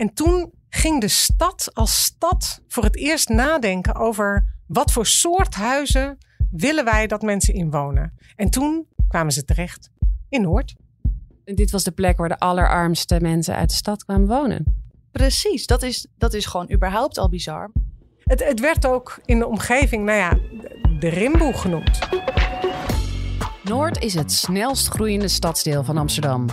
En toen ging de stad als stad voor het eerst nadenken over wat voor soort huizen willen wij dat mensen in wonen. En toen kwamen ze terecht in Noord. En dit was de plek waar de allerarmste mensen uit de stad kwamen wonen. Precies, dat is, dat is gewoon überhaupt al bizar. Het, het werd ook in de omgeving, nou ja, de Rimboe genoemd. Noord is het snelst groeiende stadsdeel van Amsterdam.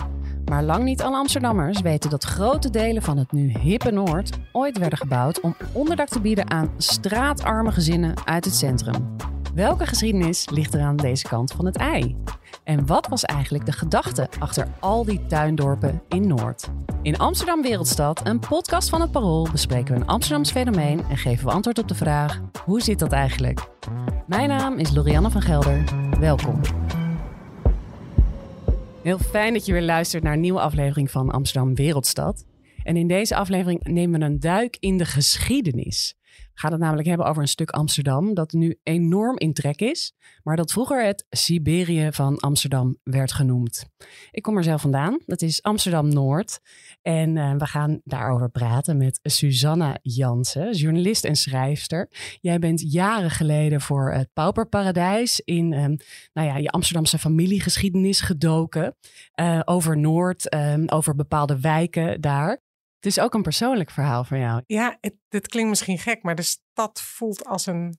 Maar lang niet alle Amsterdammers weten dat grote delen van het nu hippe Noord ooit werden gebouwd om onderdak te bieden aan straatarme gezinnen uit het centrum. Welke geschiedenis ligt er aan deze kant van het ei? En wat was eigenlijk de gedachte achter al die tuindorpen in Noord? In Amsterdam Wereldstad, een podcast van het Parool, bespreken we een Amsterdams fenomeen en geven we antwoord op de vraag: hoe zit dat eigenlijk? Mijn naam is Lorianne van Gelder. Welkom. Heel fijn dat je weer luistert naar een nieuwe aflevering van Amsterdam Wereldstad. En in deze aflevering nemen we een duik in de geschiedenis. We gaan het namelijk hebben over een stuk Amsterdam dat nu enorm in trek is, maar dat vroeger het Siberië van Amsterdam werd genoemd. Ik kom er zelf vandaan, dat is Amsterdam Noord. En uh, we gaan daarover praten met Susanna Jansen, journalist en schrijfster. Jij bent jaren geleden voor het Pauperparadijs in uh, nou ja, je Amsterdamse familiegeschiedenis gedoken. Uh, over Noord, ehm, over bepaalde wijken daar. Het is ook een persoonlijk verhaal van jou. Ja, het, het klinkt misschien gek, maar de stad voelt als een,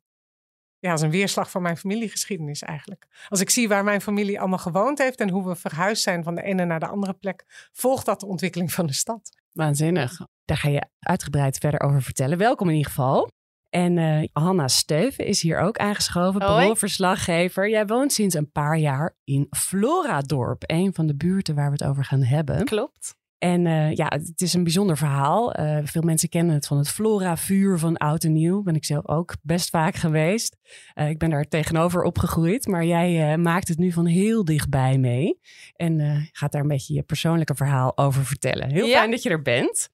ja, als een weerslag van mijn familiegeschiedenis eigenlijk. Als ik zie waar mijn familie allemaal gewoond heeft en hoe we verhuisd zijn van de ene naar de andere plek, volgt dat de ontwikkeling van de stad. Waanzinnig. Daar ga je uitgebreid verder over vertellen. Welkom in ieder geval. En uh, Hanna Steuven is hier ook aangeschoven, paroolverslaggever. Jij woont sinds een paar jaar in Floradorp, een van de buurten waar we het over gaan hebben. Klopt. En uh, ja, het is een bijzonder verhaal. Uh, veel mensen kennen het van het Flora-vuur van Oud en Nieuw. Ben ik zelf ook best vaak geweest. Uh, ik ben daar tegenover opgegroeid. Maar jij maakt het nu van heel dichtbij mee. En gaat daar een beetje je persoonlijke verhaal over vertellen. Heel ja. fijn dat je er bent.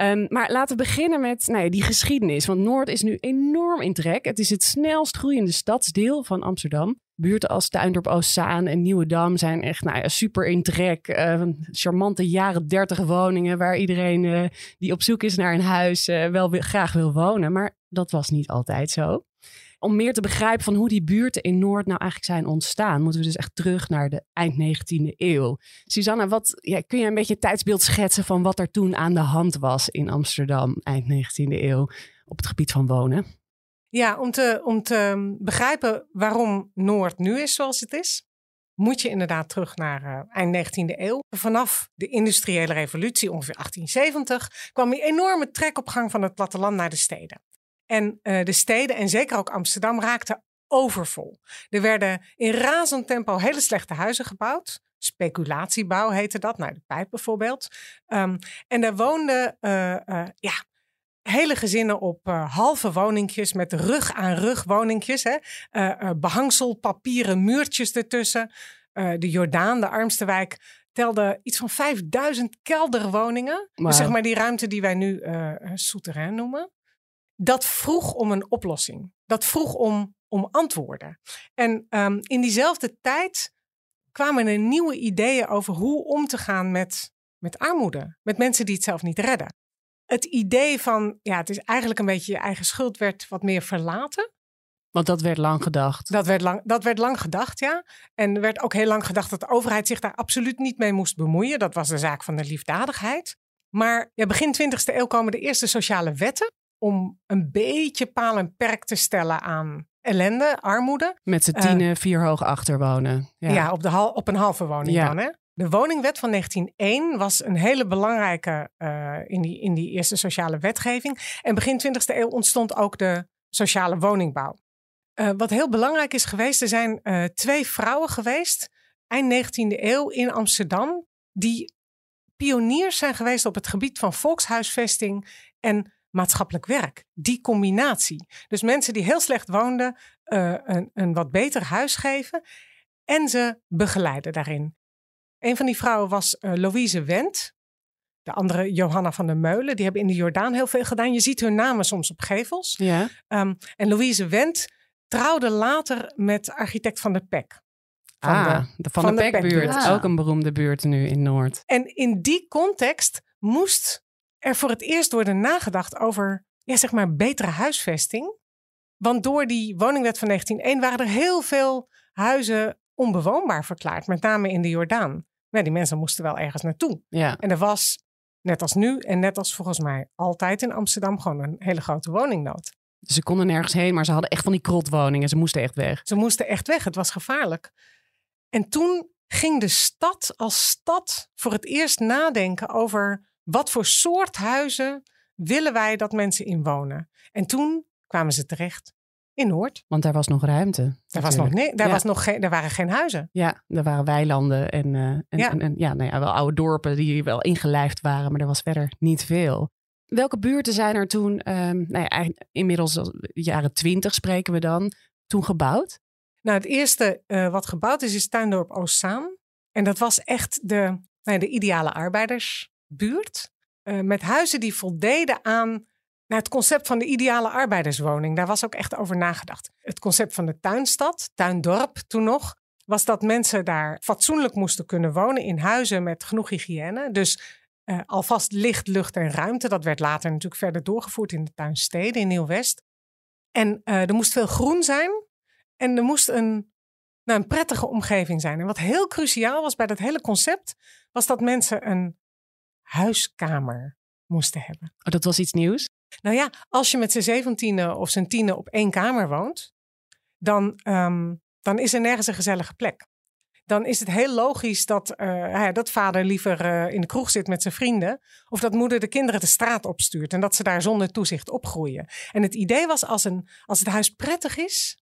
Um, maar laten we beginnen met nou ja, die geschiedenis. Want Noord is nu enorm in trek. Het is het snelst groeiende stadsdeel van Amsterdam. Buurten als Tuindorp Oostzaan en Nieuwedam zijn echt nou ja, super in trek. Uh, charmante jaren dertig woningen waar iedereen uh, die op zoek is naar een huis uh, wel graag wil wonen. Maar dat was niet altijd zo. Om meer te begrijpen van hoe die buurten in Noord nou eigenlijk zijn ontstaan, moeten we dus echt terug naar de eind 19e eeuw. Susanna, wat, ja, kun je een beetje het tijdsbeeld schetsen van wat er toen aan de hand was in Amsterdam eind 19e eeuw op het gebied van wonen? Ja, om te, om te begrijpen waarom Noord nu is zoals het is, moet je inderdaad terug naar uh, eind 19e eeuw. Vanaf de industriële revolutie, ongeveer 1870, kwam die enorme trekopgang van het platteland naar de steden. En uh, de steden, en zeker ook Amsterdam, raakten overvol. Er werden in razend tempo hele slechte huizen gebouwd. Speculatiebouw heette dat, nou de pijp bijvoorbeeld. Um, en daar woonden uh, ja, hele gezinnen op uh, halve woningjes met rug aan rug woningjes. Hè? Uh, behangsel, papieren muurtjes ertussen. de Jordaan, de armste wijk, telde iets van 5000 kelderwoningen. Wow. Dus zeg maar die ruimte die wij nu souterrain noemen. Dat vroeg om een oplossing. Dat vroeg om, om antwoorden. En um, in diezelfde tijd kwamen er nieuwe ideeën over hoe om te gaan met, met armoede. Met mensen die het zelf niet redden het idee van, ja, het is eigenlijk een beetje je eigen schuld, werd wat meer verlaten. Want dat werd lang gedacht. Dat werd lang, dat werd lang gedacht, ja. En er werd ook heel lang gedacht dat de overheid zich daar absoluut niet mee moest bemoeien. Dat was de zaak van de liefdadigheid. Maar ja, begin 20e eeuw komen de eerste sociale wetten om een beetje paal en perk te stellen aan ellende, armoede. Met z'n tienen uh, vier hoog achter wonen. Ja, ja op, de hal, op een halve woning ja. dan, hè? De woningwet van 1901 was een hele belangrijke uh, in, die, in die eerste sociale wetgeving. En begin 20e eeuw ontstond ook de sociale woningbouw. Uh, wat heel belangrijk is geweest, er zijn uh, twee vrouwen geweest, eind 19e eeuw in Amsterdam, die pioniers zijn geweest op het gebied van volkshuisvesting en maatschappelijk werk. Die combinatie. Dus mensen die heel slecht woonden, een, een wat beter huis geven en ze begeleiden daarin. Een van die vrouwen was uh, Louise Wendt. De andere Johanna van der Meulen. Die hebben in de Jordaan heel veel gedaan. Je ziet hun namen soms op gevels. Ja. Um, en Louise Wendt trouwde later met architect Van der Pek. Van ah, de, de Van, van de, de Pekbuurt. Ook een beroemde buurt nu in Noord. En in die context moest er voor het eerst worden nagedacht over ja, zeg maar betere huisvesting. Want door die woningwet van 1901 waren er heel veel huizen onbewoonbaar verklaard, met name in de Jordaan. Maar die mensen moesten wel ergens naartoe. Ja. En er was, net als nu en net als volgens mij altijd in Amsterdam, gewoon een hele grote woningnood. Dus ze konden nergens heen, maar ze hadden echt van die krotwoningen. Ze moesten echt weg. Ze moesten echt weg, het was gevaarlijk. En toen ging de stad als stad voor het eerst nadenken over wat voor soort huizen willen wij dat mensen in wonen. En toen kwamen ze terecht in Noord. Want daar was nog ruimte. Daar, was nog, nee, daar, Ja. was nog geen, daar waren geen huizen. Ja, er waren weilanden en, eh, en, Ja. en, en ja, nou ja, wel oude dorpen die wel ingelijfd waren, maar er was verder niet veel. Welke buurten zijn er toen, ehm, nou ja, inmiddels jaren twintig spreken we dan, toen gebouwd? Nou, het eerste eh, wat gebouwd is, is Tuindorp Oostzaan. En dat was echt de, nou ja, de ideale arbeidersbuurt. Eh, met huizen die voldeden aan nou, het concept van de ideale arbeiderswoning. Daar was ook echt over nagedacht. Het concept van de tuinstad, tuindorp toen nog, was dat mensen daar fatsoenlijk moesten kunnen wonen in huizen met genoeg hygiëne. Dus eh, alvast licht, lucht en ruimte. Dat werd later natuurlijk verder doorgevoerd in de tuinsteden in Nieuw-West. En eh, er moest veel groen zijn. En er moest een, nou, een prettige omgeving zijn. En wat heel cruciaal was bij dat hele concept, was dat mensen een huiskamer moesten hebben. Oh, dat was iets nieuws. Nou ja, als je met z'n zeventienen of z'n tienen op één kamer woont, dan, ehm, dan is er nergens een gezellige plek. Dan is het heel logisch dat, eh, dat vader liever eh, in de kroeg zit met zijn vrienden. Of dat moeder de kinderen de straat opstuurt. En dat ze daar zonder toezicht opgroeien. En het idee was, als, een, als het huis prettig is,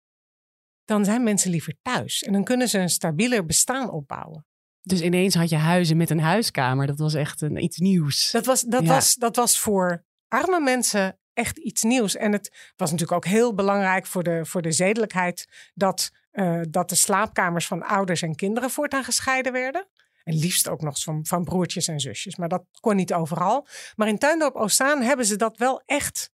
dan zijn mensen liever thuis. En dan kunnen ze een stabieler bestaan opbouwen. Dus ineens had je huizen met een huiskamer. Dat was echt een, iets nieuws. Dat was, dat, Ja. was, dat was voor arme mensen echt iets nieuws. En het was natuurlijk ook heel belangrijk voor de, voor de zedelijkheid dat, eh, dat de slaapkamers van ouders en kinderen voortaan gescheiden werden. En liefst ook nog van, van broertjes en zusjes. Maar dat kon niet overal. Maar in Tuindorp Oostzaan hebben ze dat wel echt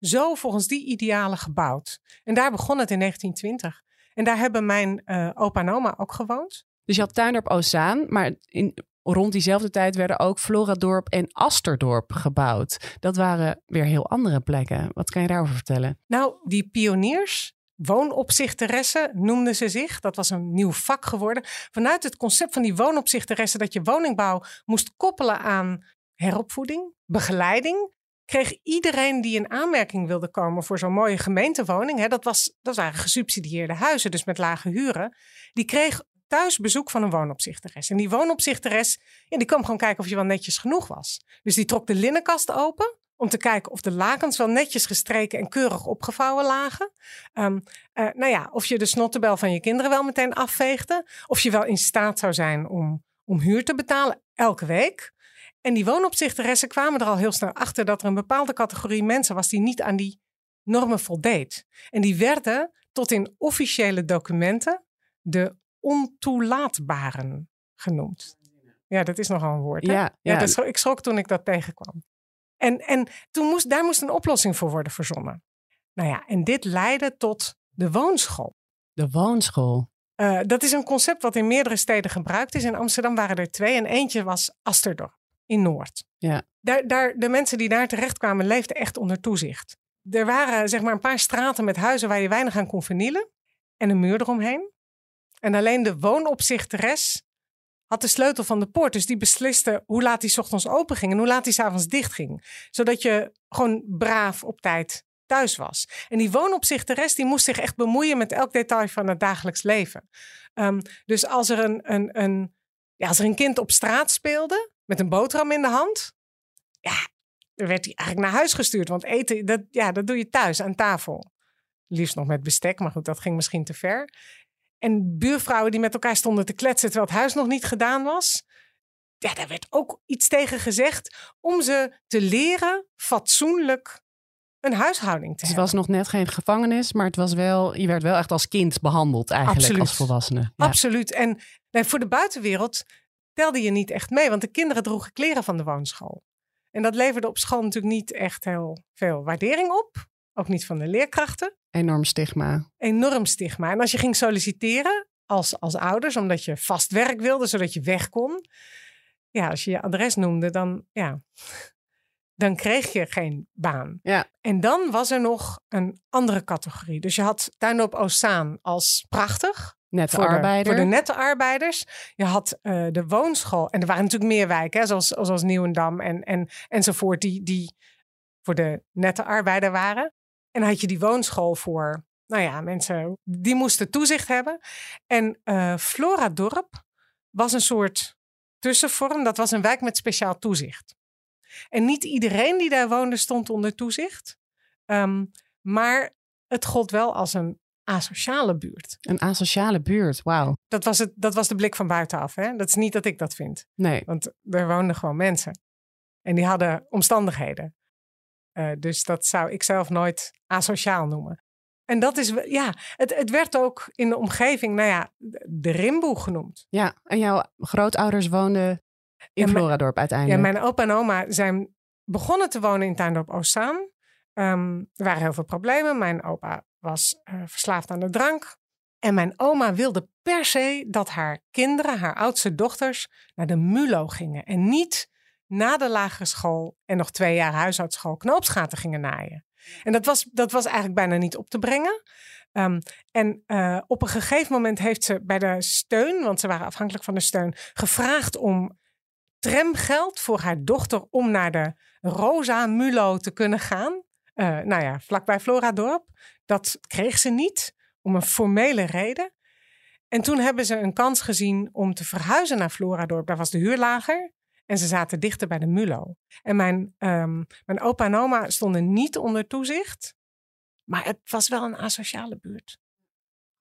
zo volgens die idealen gebouwd. En daar begon het in 1920. En daar hebben mijn eh, opa en oma ook gewoond. Dus je had Tuindorp Oostzaan, maar in, rond diezelfde tijd werden ook Floradorp en Asterdorp gebouwd. Dat waren weer heel andere plekken. Wat kan je daarover vertellen? Nou, die pioniers, woonopzichteressen noemden ze zich. Dat was een nieuw vak geworden. Vanuit het concept van die woonopzichteressen dat je woningbouw moest koppelen aan heropvoeding, begeleiding. Kreeg iedereen die in aanmerking wilde komen voor zo'n mooie gemeentewoning, hè, dat, was, dat waren gesubsidieerde huizen, dus met lage huren, die kreeg thuis bezoek van een woonopzichteres. En die woonopzichteres, ja, die kwam gewoon kijken of je wel netjes genoeg was. Dus die trok de linnenkast open om te kijken of de lakens wel netjes gestreken en keurig opgevouwen lagen. Ehm, eh, nou ja, of je de snottebel van je kinderen wel meteen afveegde. Of je wel in staat zou zijn om, om huur te betalen elke week. En die woonopzichteressen kwamen er al heel snel achter dat er een bepaalde categorie mensen was die niet aan die normen voldeed. En die werden tot in officiële documenten de ontoelaatbaren genoemd. Ja, dat is nogal een woord. Hè? Ja, Ja, ja. dat schrok- ik schrok toen ik dat tegenkwam. En, en toen moest, daar moest een oplossing voor worden verzonnen. Nou ja, en dit leidde tot de woonschool. De woonschool. Eh, dat is een concept wat in meerdere steden gebruikt is. In Amsterdam waren er twee en eentje was Asterdorp in Noord. Ja. Daar, daar, de mensen die daar terechtkwamen leefden echt onder toezicht. Er waren zeg maar een paar straten met huizen waar je weinig aan kon vernielen. En een muur eromheen. En alleen de woonopzichteres had de sleutel van de poort. Dus die besliste hoe laat die ochtends open ging en hoe laat die avonds dicht ging. Zodat je gewoon braaf op tijd thuis was. En die woonopzichteres die moest zich echt bemoeien met elk detail van het dagelijks leven. Ehm, dus als er een, een, een, ja, als er een kind op straat speelde met een boterham in de hand, ja, dan werd hij eigenlijk naar huis gestuurd. Want eten, dat, ja, dat doe je thuis aan tafel. Liefst nog met bestek, maar goed, dat ging misschien te ver. En buurvrouwen die met elkaar stonden te kletsen terwijl het huis nog niet gedaan was. Ja, daar werd ook iets tegen gezegd om ze te leren fatsoenlijk een huishouding te Dus het hebben. was nog net geen gevangenis, maar het was wel, je werd wel echt als kind behandeld eigenlijk Absoluut. als volwassene. Ja. Absoluut. En nee, voor de buitenwereld telde je niet echt mee, want de kinderen droegen kleren van de woonschool. En dat leverde op school natuurlijk niet echt heel veel waardering op. Ook niet van de leerkrachten. Enorm stigma. Enorm stigma. En als je ging solliciteren als, als ouders, omdat je vast werk wilde, zodat je weg kon. Ja, als je je adres noemde, dan ja, dan kreeg je geen baan. Ja. En dan was er nog een andere categorie. Dus je had Tuindorp Oostzaan als prachtig. Nette voor, arbeider. De, voor de nette arbeiders. Je had eh, de woonschool. En er waren natuurlijk meer wijken, hè, zoals, zoals Nieuwendam en, en, enzovoort, die, die voor de nette arbeider waren. En had je die woonschool voor, nou ja, mensen die moesten toezicht hebben. En eh Flora Dorp was een soort tussenvorm. Dat was een wijk met speciaal toezicht. En niet iedereen die daar woonde stond onder toezicht. Ehm, maar het gold wel als een asociale buurt. Een asociale buurt, wauw. Dat was, het, dat was de blik van buitenaf. Hè? Dat is niet dat ik dat vind. Nee, Want er woonden gewoon mensen. En die hadden omstandigheden. Eh, dus dat zou ik zelf nooit asociaal noemen. En dat is, ja, het, het werd ook in de omgeving, nou ja, de Rimboe genoemd. ja. En jouw grootouders woonden in Ja, mijn- Floradorp Ja, uiteindelijk. mijn opa en oma zijn begonnen te wonen in Tuindorp Oostzaan. Ehm, er waren heel veel problemen. Mijn opa was eh, verslaafd aan de drank. En mijn oma wilde per se dat haar kinderen, haar oudste dochters, naar de MULO gingen. En niet na de lagere school en nog twee jaar huishoudschool knoopsgaten gingen naaien. En dat was, dat was eigenlijk bijna niet op te brengen. Ehm, en eh, op een gegeven moment heeft ze bij de steun, want ze waren afhankelijk van de steun, gevraagd om tramgeld voor haar dochter om naar de Rosa Mulo te kunnen gaan. Eh, nou ja, vlakbij Floradorp. Dat kreeg ze niet om een formele reden. En toen hebben ze een kans gezien om te verhuizen naar Floradorp. Daar was de huur lager. En ze zaten dichter bij de Mulo. En mijn, ehm, mijn opa en oma stonden niet onder toezicht. Maar het was wel een asociale buurt.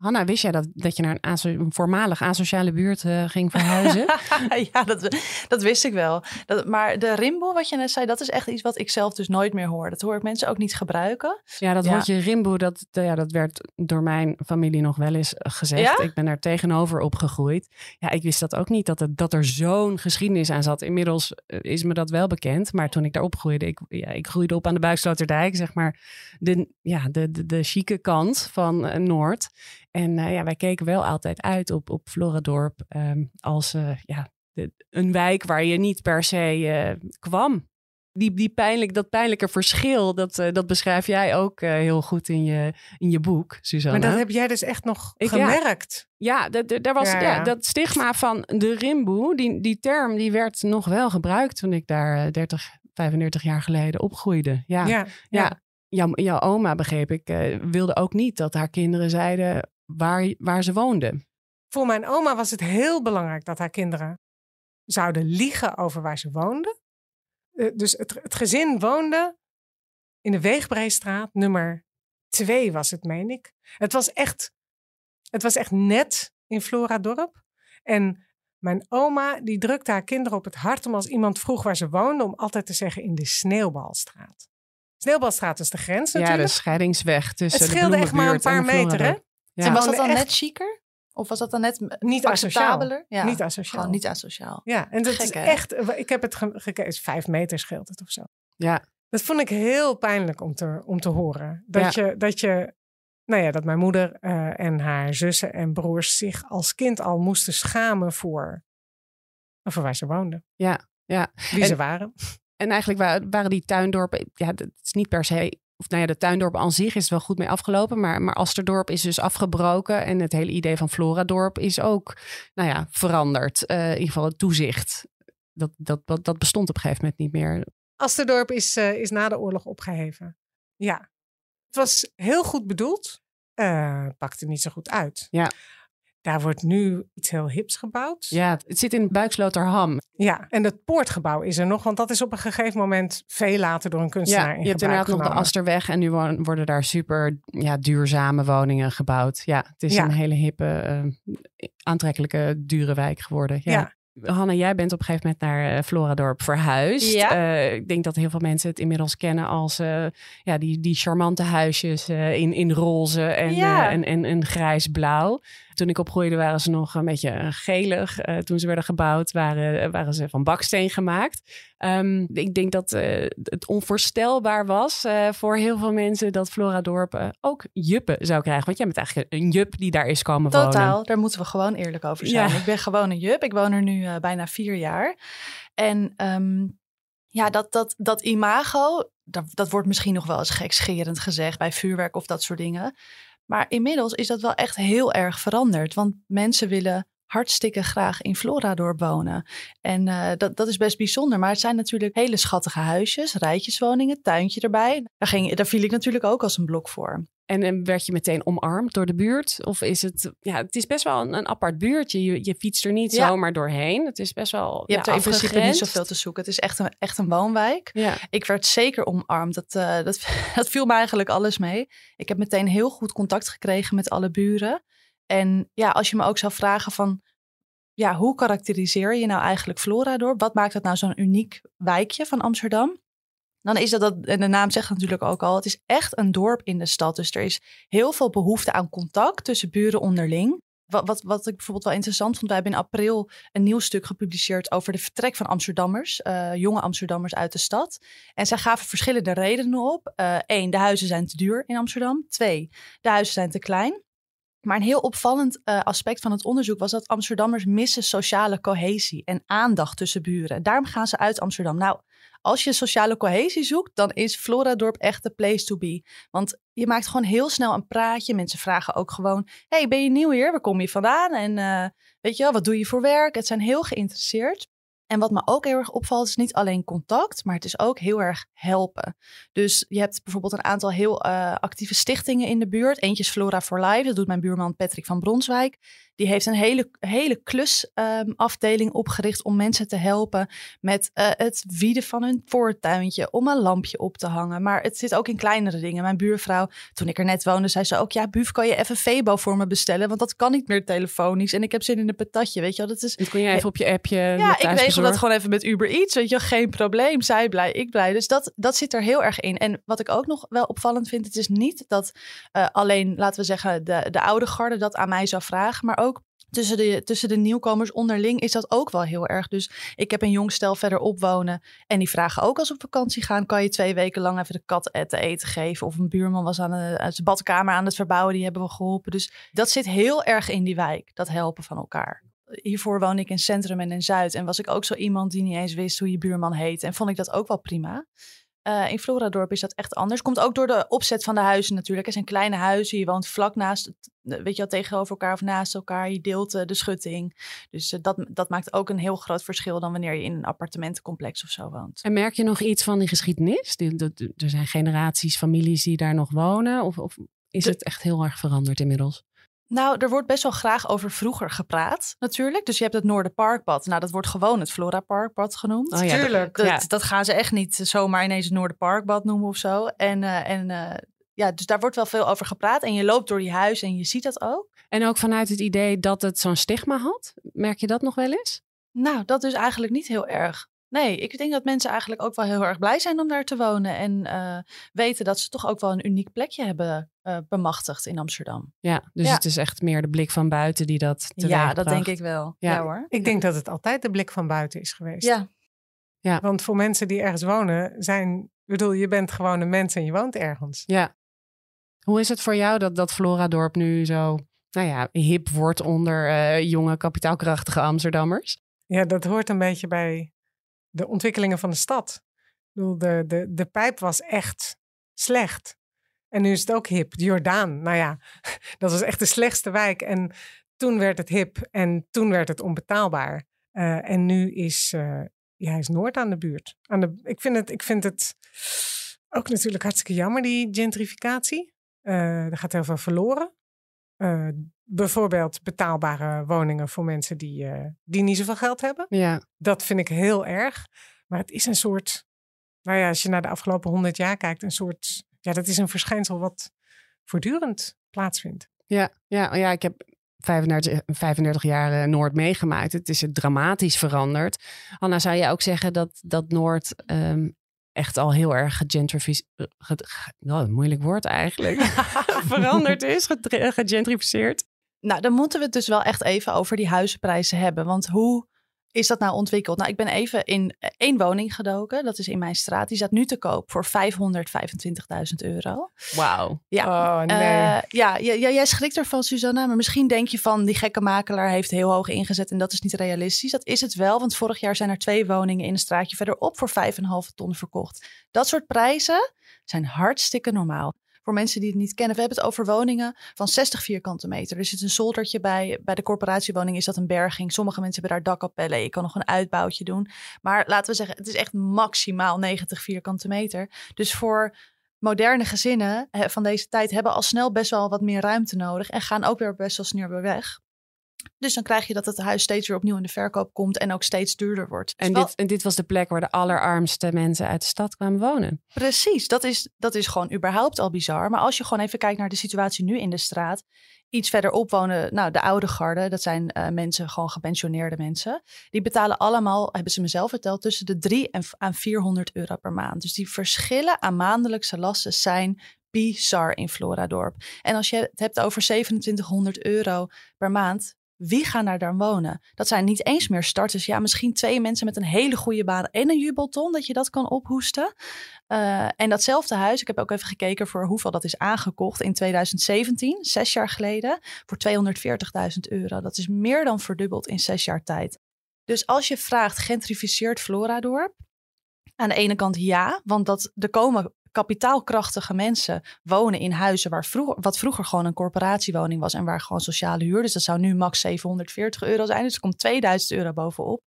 Hanna, wist jij dat, dat je naar een, aso- een voormalig asociale buurt eh, ging verhuizen? ja, dat, dat wist ik wel. Dat, maar de rimbo, wat je net zei, dat is echt iets wat ik zelf dus nooit meer hoor. Dat hoor ik mensen ook niet gebruiken. ja, dat Ja. woordje rimbo, dat, eh, ja, dat werd door mijn familie nog wel eens eh, gezegd. Ja? Ik ben daar tegenover opgegroeid. Ja, ik wist dat ook niet, dat, het, dat er zo'n geschiedenis aan zat. Inmiddels is me dat wel bekend. Maar toen ik daar opgroeide, ik, ja, ik groeide op aan de Buiksloterdijk, zeg maar. De, ja, de, de, de chique kant van Noord. En eh, ja, wij keken wel altijd uit op, op Floradorp ehm, als eh, ja, de, een wijk waar je niet per se eh, kwam. Die, die pijnlijk, dat pijnlijke verschil, dat, dat beschrijf jij ook heel goed in je, in je boek, Suzanne. Maar dat heb jij dus echt nog Ik- ja. gemerkt. Ja, daar was, Ja, ja, ja. dat stigma van de rimboe, die, die term, die werd nog wel gebruikt toen ik daar eh, 30, 35 jaar geleden opgroeide. Ja, ja. Ja, Jouw, jouw oma, begreep ik, wilde ook niet dat haar kinderen zeiden waar, waar ze woonden. Voor mijn oma was het heel belangrijk dat haar kinderen zouden liegen over waar ze woonden. Eh, dus het, het gezin woonde in de Weegbreestraat, nummer 2 was het, meen ik. Het was echt, het was echt net in Floradorp. En mijn oma, die drukte haar kinderen op het hart om als iemand vroeg waar ze woonden, om altijd te zeggen in de Sneeuwbalstraat. Sneeuwbalstraat is de grens Ja, natuurlijk. de scheidingsweg tussen het de scheelde echt maar een paar meter, hè? Ja. En was dat dan echt- net chiquer? Of was dat dan net Niet asociaal. acceptabeler? Ja, Niet asociaal. gewoon niet asociaal. Ja, en dat Gek, is hè? echt, ik heb het ge- gekeken, vijf meter scheelt het of zo. Ja. Dat vond ik heel pijnlijk om te, om te horen. Dat, je, dat je, nou ja, dat mijn moeder eh, en haar zussen en broers zich als kind al moesten schamen voor, voor waar ze woonden. Ja, ja. Wie En- ze waren. En eigenlijk wa- waren die tuindorpen, ja, het is niet per se, of nou ja, de tuindorpen aan zich is wel goed mee afgelopen, maar, maar Asterdorp is dus afgebroken en het hele idee van Floradorp is ook, nou ja, veranderd. Eh, in ieder geval het toezicht. Dat, dat, dat, dat bestond op een gegeven moment niet meer. Asterdorp is, eh, is na de oorlog opgeheven. Ja. Het was heel goed bedoeld. eh, pakte niet zo goed uit. Ja. Daar wordt nu iets heel hips gebouwd. Ja, het zit in Buiksloterham. Ja, en het poortgebouw is er nog, want dat is op een gegeven moment veel later door een kunstenaar Ja, in je hebt inderdaad nog de genomen. Asterweg en nu wo- worden daar super ja, duurzame woningen gebouwd. Ja, het is Ja. een hele hippe, eh, aantrekkelijke, dure wijk geworden. Ja. Ja. Hanna, jij bent op een gegeven moment naar eh, Floradorp verhuisd. Ja. Eh, ik denk dat heel veel mensen het inmiddels kennen als eh, ja, die, die charmante huisjes eh, in, in roze en, Ja. eh, en, en, en grijs-blauw. Toen ik opgroeide waren ze nog een beetje eh, gelig. Eh, toen ze werden gebouwd waren, waren ze van baksteen gemaakt. Ehm, ik denk dat eh, het onvoorstelbaar was eh, voor heel veel mensen dat Floradorp eh, ook juppen zou krijgen. Want jij bent eigenlijk een jup die daar is komen wonen. Totaal, daar moeten we gewoon eerlijk over zijn. Ja. Ik ben gewoon een jup. Ik woon er nu eh, bijna vier jaar. En ehm, Ja, dat, dat, dat imago, dat, dat wordt misschien nog wel eens gekscherend gezegd bij vuurwerk of dat soort dingen. Maar inmiddels is dat wel echt heel erg veranderd. Want mensen willen hartstikke graag in Floradorp wonen. En uh, dat, dat is best bijzonder. Maar het zijn natuurlijk hele schattige huisjes, rijtjeswoningen, tuintje erbij. Daar, ging, daar viel ik natuurlijk ook als een blok voor. En, werd je meteen omarmd door de buurt? Of is het, ja, het is best wel een, een apart buurtje. Je, je fietst er niet zomaar doorheen. Het is best wel. Je hebt er in principe niet zoveel te zoeken. Het is echt een, echt een woonwijk. Ja. Ik werd zeker omarmd. Dat, uh, dat, dat viel me eigenlijk alles mee. Ik heb meteen heel goed contact gekregen met alle buren. En ja, als je me ook zou vragen van, ja, hoe karakteriseer je nou eigenlijk Flora door? Wat maakt het nou zo'n uniek wijkje van Amsterdam? Dan is dat, dat, en de naam zegt natuurlijk ook al, het is echt een dorp in de stad. Dus er is heel veel behoefte aan contact tussen buren onderling. Wat, wat, wat ik bijvoorbeeld wel interessant vond, wij hebben in april een nieuw stuk gepubliceerd over de vertrek van Amsterdammers, uh, jonge Amsterdammers uit de stad. En zij gaven verschillende redenen op. Eén, uh, de huizen zijn te duur in Amsterdam. Twee, de huizen zijn te klein. Maar een heel opvallend uh, aspect van het onderzoek was dat Amsterdammers missen sociale cohesie en aandacht tussen buren. Daarom gaan ze uit Amsterdam. Nou, als je sociale cohesie zoekt, dan is Floradorp echt de place to be. Want je maakt gewoon heel snel een praatje. Mensen vragen ook gewoon: Hey, ben je nieuw hier? Waar kom je vandaan? En uh, weet je wel, wat doe je voor werk? Het zijn heel geïnteresseerd. En wat me ook heel erg opvalt, is niet alleen contact, maar het is ook heel erg helpen. Dus je hebt bijvoorbeeld een aantal heel uh, actieve stichtingen in de buurt. Eentje is Flora for Life, dat doet mijn buurman Patrick van Bronswijk. Die heeft een hele, hele klusafdeling um, opgericht om mensen te helpen met uh, het wieden van hun voortuintje, om een lampje op te hangen. Maar het zit ook in kleinere dingen. Mijn buurvrouw, toen ik er net woonde, zei ze ook: Ja, Buf, kan je even Febo voor me bestellen? Want dat kan niet meer telefonisch. En ik heb zin in een patatje. Weet je wel, dat is. Dat kon je even op je appje. Ja, ik regel dat gewoon even met Uber Eats. Weet je, geen probleem. Zij blij, ik blij. Dus dat, dat zit er heel erg in. En wat ik ook nog wel opvallend vind, het is niet dat uh, alleen, laten we zeggen, de, de oude garde dat aan mij zou vragen, maar ook tussen de, tussen de nieuwkomers onderling is dat ook wel heel erg. Dus ik heb een jong stel verderop wonen. En die vragen ook als we op vakantie gaan: kan je twee weken lang even de kat te eten geven? Of een buurman was aan, zijn badkamer aan het verbouwen, die hebben we geholpen. Dus dat zit heel erg in die wijk, dat helpen van elkaar. Hiervoor woon ik in Centrum en in Zuid. En was ik ook zo iemand die niet eens wist hoe je buurman heet. En vond ik dat ook wel prima. Uh, in Floradorp is dat echt anders. Komt ook door de opzet van de huizen natuurlijk. Er zijn kleine huizen. Je woont vlak naast, weet je wel, tegenover elkaar of naast elkaar. Je deelt uh, de schutting. Dus uh, dat, dat maakt ook een heel groot verschil dan wanneer je in een appartementencomplex of zo woont. En merk je nog iets van die geschiedenis? Er zijn generaties, families die daar nog wonen. Of, of is de, het echt heel erg veranderd inmiddels? Nou, er wordt best wel graag over vroeger gepraat, natuurlijk. Dus je hebt het Noorderparkpad. Nou, dat wordt gewoon het Flora Parkpad genoemd. Oh, ja, Tuurlijk. Dat, dat, dat, gaan ze echt niet zomaar ineens het Noorderparkpad noemen of zo. En, uh, en uh, ja, dus daar wordt wel veel over gepraat. En je loopt door die huizen en je ziet dat ook. En ook vanuit het idee dat het zo'n stigma had. Merk je dat nog wel eens? Nou, dat is eigenlijk niet heel erg. Nee, ik denk dat mensen eigenlijk ook wel heel erg blij zijn om daar te wonen. En uh, weten dat ze toch ook wel een uniek plekje hebben uh, bemachtigd in Amsterdam. Ja, dus ja. het is echt meer de blik van buiten die dat. Ja, dat denk ik wel. Ja. ja. hoor. Ik denk dat het altijd de blik van buiten is geweest. Ja. ja. Want voor mensen die ergens wonen, zijn. Ik bedoel, je bent gewoon een mens en je woont ergens. Ja. Hoe is het voor jou dat, dat Floradorp nu zo, nou ja, hip wordt onder uh, jonge, kapitaalkrachtige Amsterdammers? Ja, dat hoort een beetje bij de ontwikkelingen van de stad. Ik bedoel, de, de, de pijp was echt slecht. En nu is het ook hip. De Jordaan, nou ja, dat was echt de slechtste wijk. En toen werd het hip en toen werd het onbetaalbaar. Uh, en nu is, uh, ja, is Noord aan de buurt. Aan de, ik, vind het, ik vind het ook natuurlijk hartstikke jammer, die gentrificatie. Uh, er gaat heel veel verloren. bijvoorbeeld betaalbare woningen voor mensen die, die niet zoveel geld hebben. Ja. Dat vind ik heel erg. Maar het is een soort, nou ja, als je naar de afgelopen honderd jaar kijkt, een soort ja, dat is een verschijnsel wat voortdurend plaatsvindt. Ja, ja, ja ik heb 35, 35 jaar Noord meegemaakt. Het is dramatisch veranderd. Anna, zou je ook zeggen dat, dat Noord um, echt al heel erg gegentrificeerd... Oh, moeilijk woord eigenlijk. veranderd is, gegentrificeerd? Nou, dan moeten we het dus wel echt even over die huizenprijzen hebben. Want hoe is dat nou ontwikkeld? Nou, ik ben even in één woning gedoken. Dat is in mijn straat. Die staat nu te koop voor 525.000 euro. Wauw. Ja, Oh, nee. Eh, ja, ja, ja, jij schrikt ervan, Susanna. Maar misschien denk je van die gekke makelaar heeft heel hoog ingezet en dat is niet realistisch. Dat is het wel, want vorig jaar zijn er twee woningen in een straatje verderop voor 5,5 ton verkocht. Dat soort prijzen zijn hartstikke normaal. Voor mensen die het niet kennen, we hebben het over woningen van 60 vierkante meter. Er zit een zoldertje bij. Bij de corporatiewoning is dat een berging. Sommige mensen hebben daar dakkapellen. Je kan nog een uitbouwtje doen. Maar laten we zeggen, het is echt maximaal 90 vierkante meter. Dus voor moderne gezinnen van deze tijd hebben al snel best wel wat meer ruimte nodig. En gaan ook weer best wel snel weer weg. Dus dan krijg je dat het huis steeds weer opnieuw in de verkoop komt en ook steeds duurder wordt. En Dus dit, en dit was de plek waar de allerarmste mensen uit de stad kwamen wonen. Precies, dat is, dat is gewoon überhaupt al bizar. Maar als je gewoon even kijkt naar de situatie nu in de straat. Iets verderop wonen, nou, de oude garde, dat zijn eh, mensen, gewoon gepensioneerde mensen. Die betalen allemaal, hebben ze mezelf verteld, tussen de 3 en aan 400 euro per maand. Dus die verschillen aan maandelijkse lasten zijn bizar in Floradorp. En als je het hebt over 2700 euro per maand, wie gaan daar dan wonen? Dat zijn niet eens meer starters. Ja, misschien twee mensen met een hele goede baan en een jubelton, dat je dat kan ophoesten. Uh, en datzelfde huis, ik heb ook even gekeken voor hoeveel dat is aangekocht in 2017, zes jaar geleden, voor 240.000 euro. Dat is meer dan verdubbeld in zes jaar tijd. Dus als je vraagt, gentrificeert Floradorp? Aan de ene kant ja, want dat, er komen kapitaalkrachtige mensen wonen in huizen waar vroeger, wat vroeger gewoon een corporatiewoning was en waar gewoon sociale huur. Dus dat zou nu max 740 euro zijn. Dus er komt 2000 euro bovenop.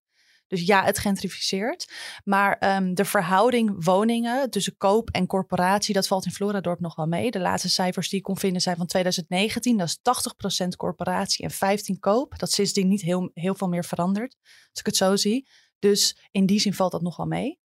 Dus ja, het gentrificeert. Maar um, de verhouding woningen tussen koop en corporatie, dat valt in Floradorp nog wel mee. De laatste cijfers die ik kon vinden zijn van 2019. Dat is 80% corporatie en 15 koop. Dat is sindsdien niet heel, heel veel meer veranderd, als ik het zo zie. Dus in die zin valt dat nog wel mee.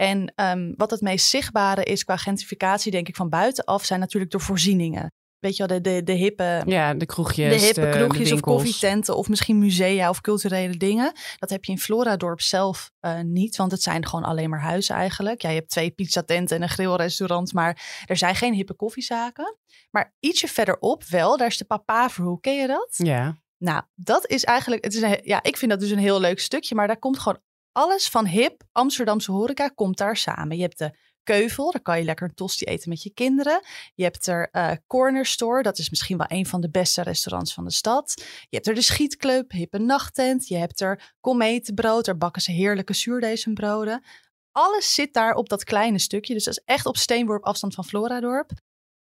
En um, wat het meest zichtbare is qua gentrificatie, denk ik, van buitenaf, zijn natuurlijk de voorzieningen. Weet je wel, de, de, de hippe... Ja, de kroegjes, De hippe de, kroegjes de of koffietenten of misschien musea of culturele dingen. Dat heb je in Floradorp zelf uh, niet, want het zijn gewoon alleen maar huizen eigenlijk. Ja, je hebt twee pizzatenten en een grillrestaurant, maar er zijn geen hippe koffiezaken. Maar ietsje verderop wel, daar is de Papaverhoek. Ken je dat? Ja. Nou, dat is eigenlijk, het is een, ja, ik vind dat dus een heel leuk stukje, maar daar komt gewoon alles van hip Amsterdamse horeca komt daar samen. Je hebt de Keuvel, daar kan je lekker een tosti eten met je kinderen. Je hebt er uh, Corner Store, dat is misschien wel een van de beste restaurants van de stad. Je hebt er de Schietclub, hippe nachttent. Je hebt er kometenbrood, daar bakken ze heerlijke zuurdezenbroden. Alles zit daar op dat kleine stukje, dus dat is echt op steenworp afstand van Floradorp.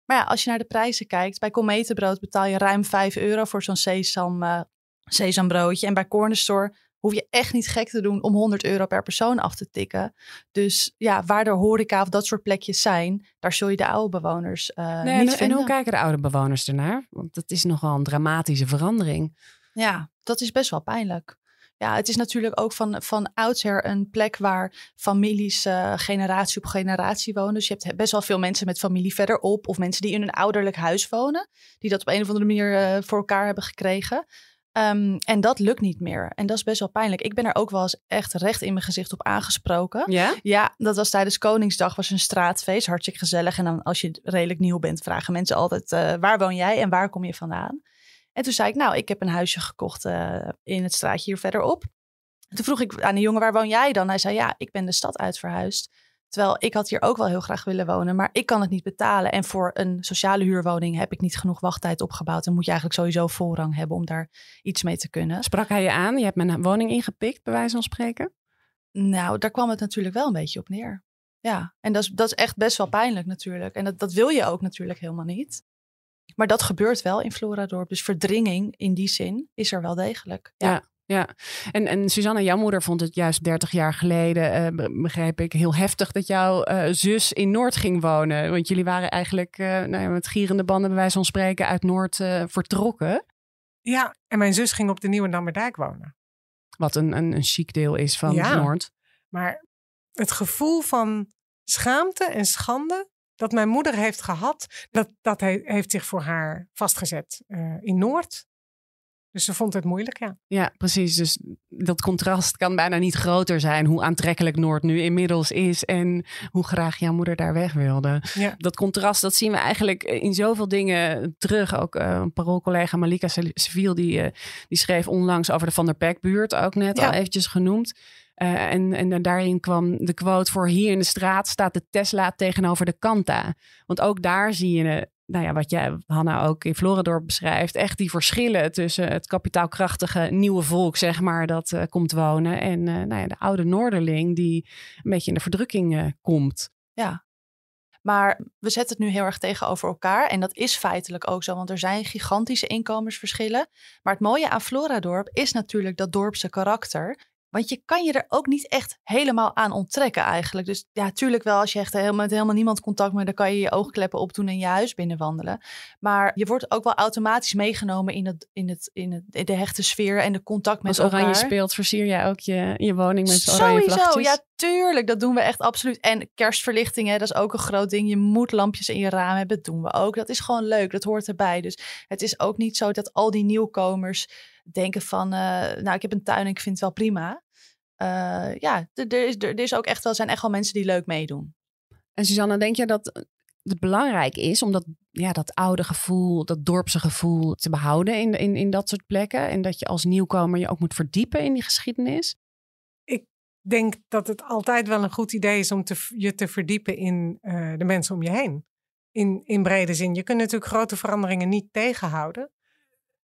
Maar ja, als je naar de prijzen kijkt, bij kometenbrood betaal je ruim 5 euro voor zo'n sesam, uh, sesambroodje. En bij Corner Store hoef je echt niet gek te doen om 100 euro per persoon af te tikken. Dus ja, waar er horeca of dat soort plekjes zijn, daar zul je de oude bewoners uh, nee, niet en, vinden. En hoe kijken de oude bewoners ernaar? Want dat is nogal een dramatische verandering. Ja, dat is best wel pijnlijk. Ja, het is natuurlijk ook van, van oudsher een plek waar families uh, generatie op generatie wonen. Dus je hebt best wel veel mensen met familie verderop. Of mensen die in een ouderlijk huis wonen. Die dat op een of andere manier uh, voor elkaar hebben gekregen. Um, en dat lukt niet meer. En dat is best wel pijnlijk. Ik ben er ook wel eens echt recht in mijn gezicht op aangesproken. Ja? Ja, dat was tijdens Koningsdag, was een straatfeest. Hartstikke gezellig. En dan als je redelijk nieuw bent, vragen mensen altijd... Uh, waar woon jij en waar kom je vandaan? En toen zei ik, nou, ik heb een huisje gekocht uh, in het straatje hier verderop. En toen vroeg ik aan de jongen, waar woon jij dan? Hij zei, ja, ik ben de stad uit verhuisd. Terwijl ik had hier ook wel heel graag willen wonen, maar ik kan het niet betalen. En voor een sociale huurwoning heb ik niet genoeg wachttijd opgebouwd. En moet je eigenlijk sowieso voorrang hebben om daar iets mee te kunnen. Sprak hij je aan? Je hebt mijn woning ingepikt, bij wijze van spreken? Nou, daar kwam het natuurlijk wel een beetje op neer. Ja, en dat is, dat is echt best wel pijnlijk natuurlijk. En dat, dat wil je ook natuurlijk helemaal niet. Maar dat gebeurt wel in Floradorp. Dus verdringing in die zin is er wel degelijk. Ja. ja. Ja, en, en Suzanne, jouw moeder vond het juist 30 jaar geleden, uh, begreep ik, heel heftig dat jouw uh, zus in Noord ging wonen. Want jullie waren eigenlijk uh, nou ja, met gierende banden, bij wijze van spreken, uit Noord vertrokken. Ja, en mijn zus ging op de Nieuwe Dammerdijk wonen. Wat een, een, een chic deel is van ja, Noord. Maar het gevoel van schaamte en schande dat mijn moeder heeft gehad, dat, dat he, heeft zich voor haar vastgezet in Noord. Dus ze vond het moeilijk, ja. Ja, precies. Dus dat contrast kan bijna niet groter zijn. Hoe aantrekkelijk Noord nu inmiddels is. En hoe graag jouw moeder daar weg wilde. Ja. Dat contrast, dat zien we eigenlijk in zoveel dingen terug. Ook uh, een paroolcollega Malika Seville, die, uh, die schreef onlangs over de Van der Pek-buurt. Ook net Ja. al eventjes genoemd. Uh, en, en daarin kwam de quote voor hier in de straat staat de Tesla tegenover de Kanta. Want ook daar zie je nou ja, wat jij, Hanna, ook in Floridorp beschrijft, echt die verschillen tussen het kapitaalkrachtige nieuwe volk, zeg maar, dat uh, komt wonen en uh, nou ja, de oude Noorderling die een beetje in de verdrukking uh, komt. Ja, maar we zetten het nu heel erg tegenover elkaar. En dat is feitelijk ook zo, want er zijn gigantische inkomensverschillen. Maar het mooie aan Floradorp is natuurlijk dat dorpse karakter. Want je kan je er ook niet echt helemaal aan onttrekken eigenlijk. Dus ja, tuurlijk wel als je echt helemaal, met helemaal niemand contact meer... dan kan je je oogkleppen opdoen en je huis binnenwandelen. Maar je wordt ook wel automatisch meegenomen in, het, in, het, in, het, in de hechte sfeer en de contact met Als oranje elkaar. speelt, versier jij ook je, je woning met oranje Sowieso, vlaggetjes? ja tuurlijk. Dat doen we echt absoluut. En kerstverlichting, hè, dat is ook een groot ding. Je moet lampjes in je raam hebben, dat doen we ook. Dat is gewoon leuk, dat hoort erbij. Dus het is ook niet zo dat al die nieuwkomers denken van... Uh, nou, ik heb een tuin en ik vind het wel prima. Uh, ja, er is, er is ook echt wel, zijn echt wel mensen die leuk meedoen. En Susanne, denk je dat het belangrijk is om dat, ja, dat oude gevoel, dat dorpse gevoel te behouden in, in, in dat soort plekken? En dat je als nieuwkomer je ook moet verdiepen in die geschiedenis? Ik denk dat het altijd wel een goed idee is om te, je te verdiepen in uh, de mensen om je heen. In, in brede zin. Je kunt natuurlijk grote veranderingen niet tegenhouden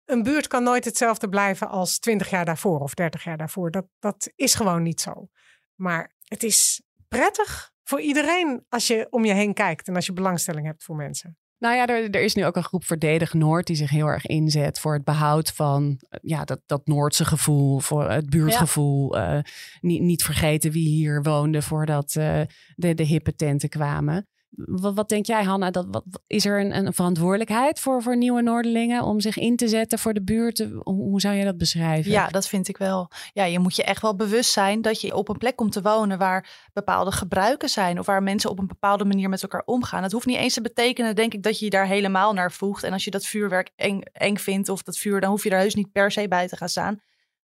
een buurt kan nooit hetzelfde blijven als 20 jaar daarvoor of 30 jaar daarvoor. Dat, dat is gewoon niet zo. Maar het is prettig voor iedereen als je om je heen kijkt en als je belangstelling hebt voor mensen. Nou ja, er, er, is nu ook een groep Verdedig Noord die zich heel erg inzet voor het behoud van ja, dat, dat Noordse gevoel, voor het buurtgevoel. Ja. Uh, niet, niet vergeten wie hier woonde voordat uh, de, de hippe tenten kwamen. Wat, wat, denk jij, Hanna? Dat, wat, is er een, een, verantwoordelijkheid voor, voor nieuwe Noorderlingen om zich in te zetten voor de buurt? Hoe, zou jij dat beschrijven? Ja, dat vind ik wel. Ja, je moet je echt wel bewust zijn dat je op een plek komt te wonen waar bepaalde gebruiken zijn of waar mensen op een bepaalde manier met elkaar omgaan. Dat hoeft niet eens te betekenen, denk ik, dat je je daar helemaal naar voegt. En als je dat vuurwerk eng, eng vindt of dat vuur, dan hoef je er heus niet per se bij te gaan staan.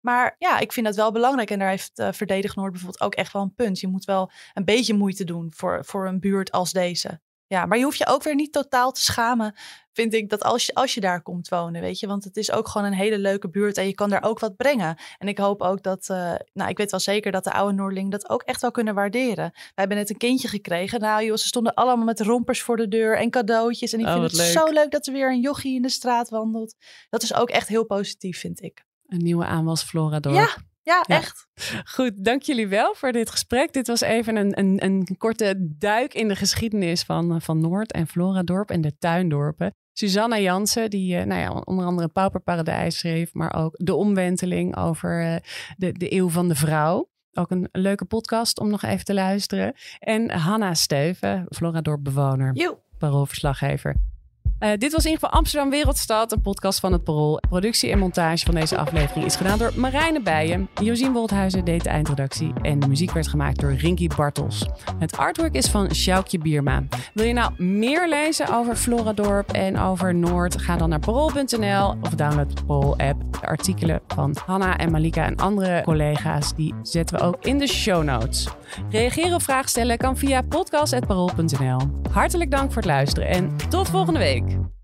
Maar ja, ik vind dat wel belangrijk. En daar heeft uh, Verdedig Noord bijvoorbeeld ook echt wel een punt. Je moet wel een beetje moeite doen voor, voor een buurt als deze. Ja, maar je hoeft je ook weer niet totaal te schamen, vind ik, dat als je, als je daar komt wonen, weet je. Want het is ook gewoon een hele leuke buurt en je kan daar ook wat brengen. En ik hoop ook dat, uh, nou, ik weet wel zeker dat de oude Noorling dat ook echt wel kunnen waarderen. Wij hebben net een kindje gekregen. Nou joh, ze stonden allemaal met rompers voor de deur en cadeautjes. En ik oh, vind het leuk. zo leuk dat er weer een jochie in de straat wandelt. Dat is ook echt heel positief, vind ik. Een nieuwe aanwas Flora Dorp. Ja, ja, Ja. echt. Goed, dank jullie wel voor dit gesprek. Dit was even een, een, een korte duik in de geschiedenis van, van Noord en Floradorp en de tuindorpen. Susanna Jansen, die eh, nou ja, onder andere Pauperparadijs schreef, maar ook De Omwenteling over eh, de, de eeuw van de vrouw. Ook een leuke podcast om nog even te luisteren. En Hanna Steuven, Floradorp bewoner, paroolverslaggever. Uh, dit was in ieder geval Amsterdam Wereldstad, een podcast van het Parool. Productie en montage van deze aflevering is gedaan door Marijne Bijen. Josien Woldhuizen deed de eindredactie en de muziek werd gemaakt door Rinky Bartels. Het artwork is van Sjoukje Bierma. Wil je nou meer lezen over Floradorp en over Noord? Ga dan naar parool.nl of download de Parool-app. De artikelen van Hanna en Malika en andere collega's, die zetten we ook in de show notes. Reageren of vragen stellen kan via podcast.parool.nl. Hartelijk dank voor het luisteren en tot volgende week. week.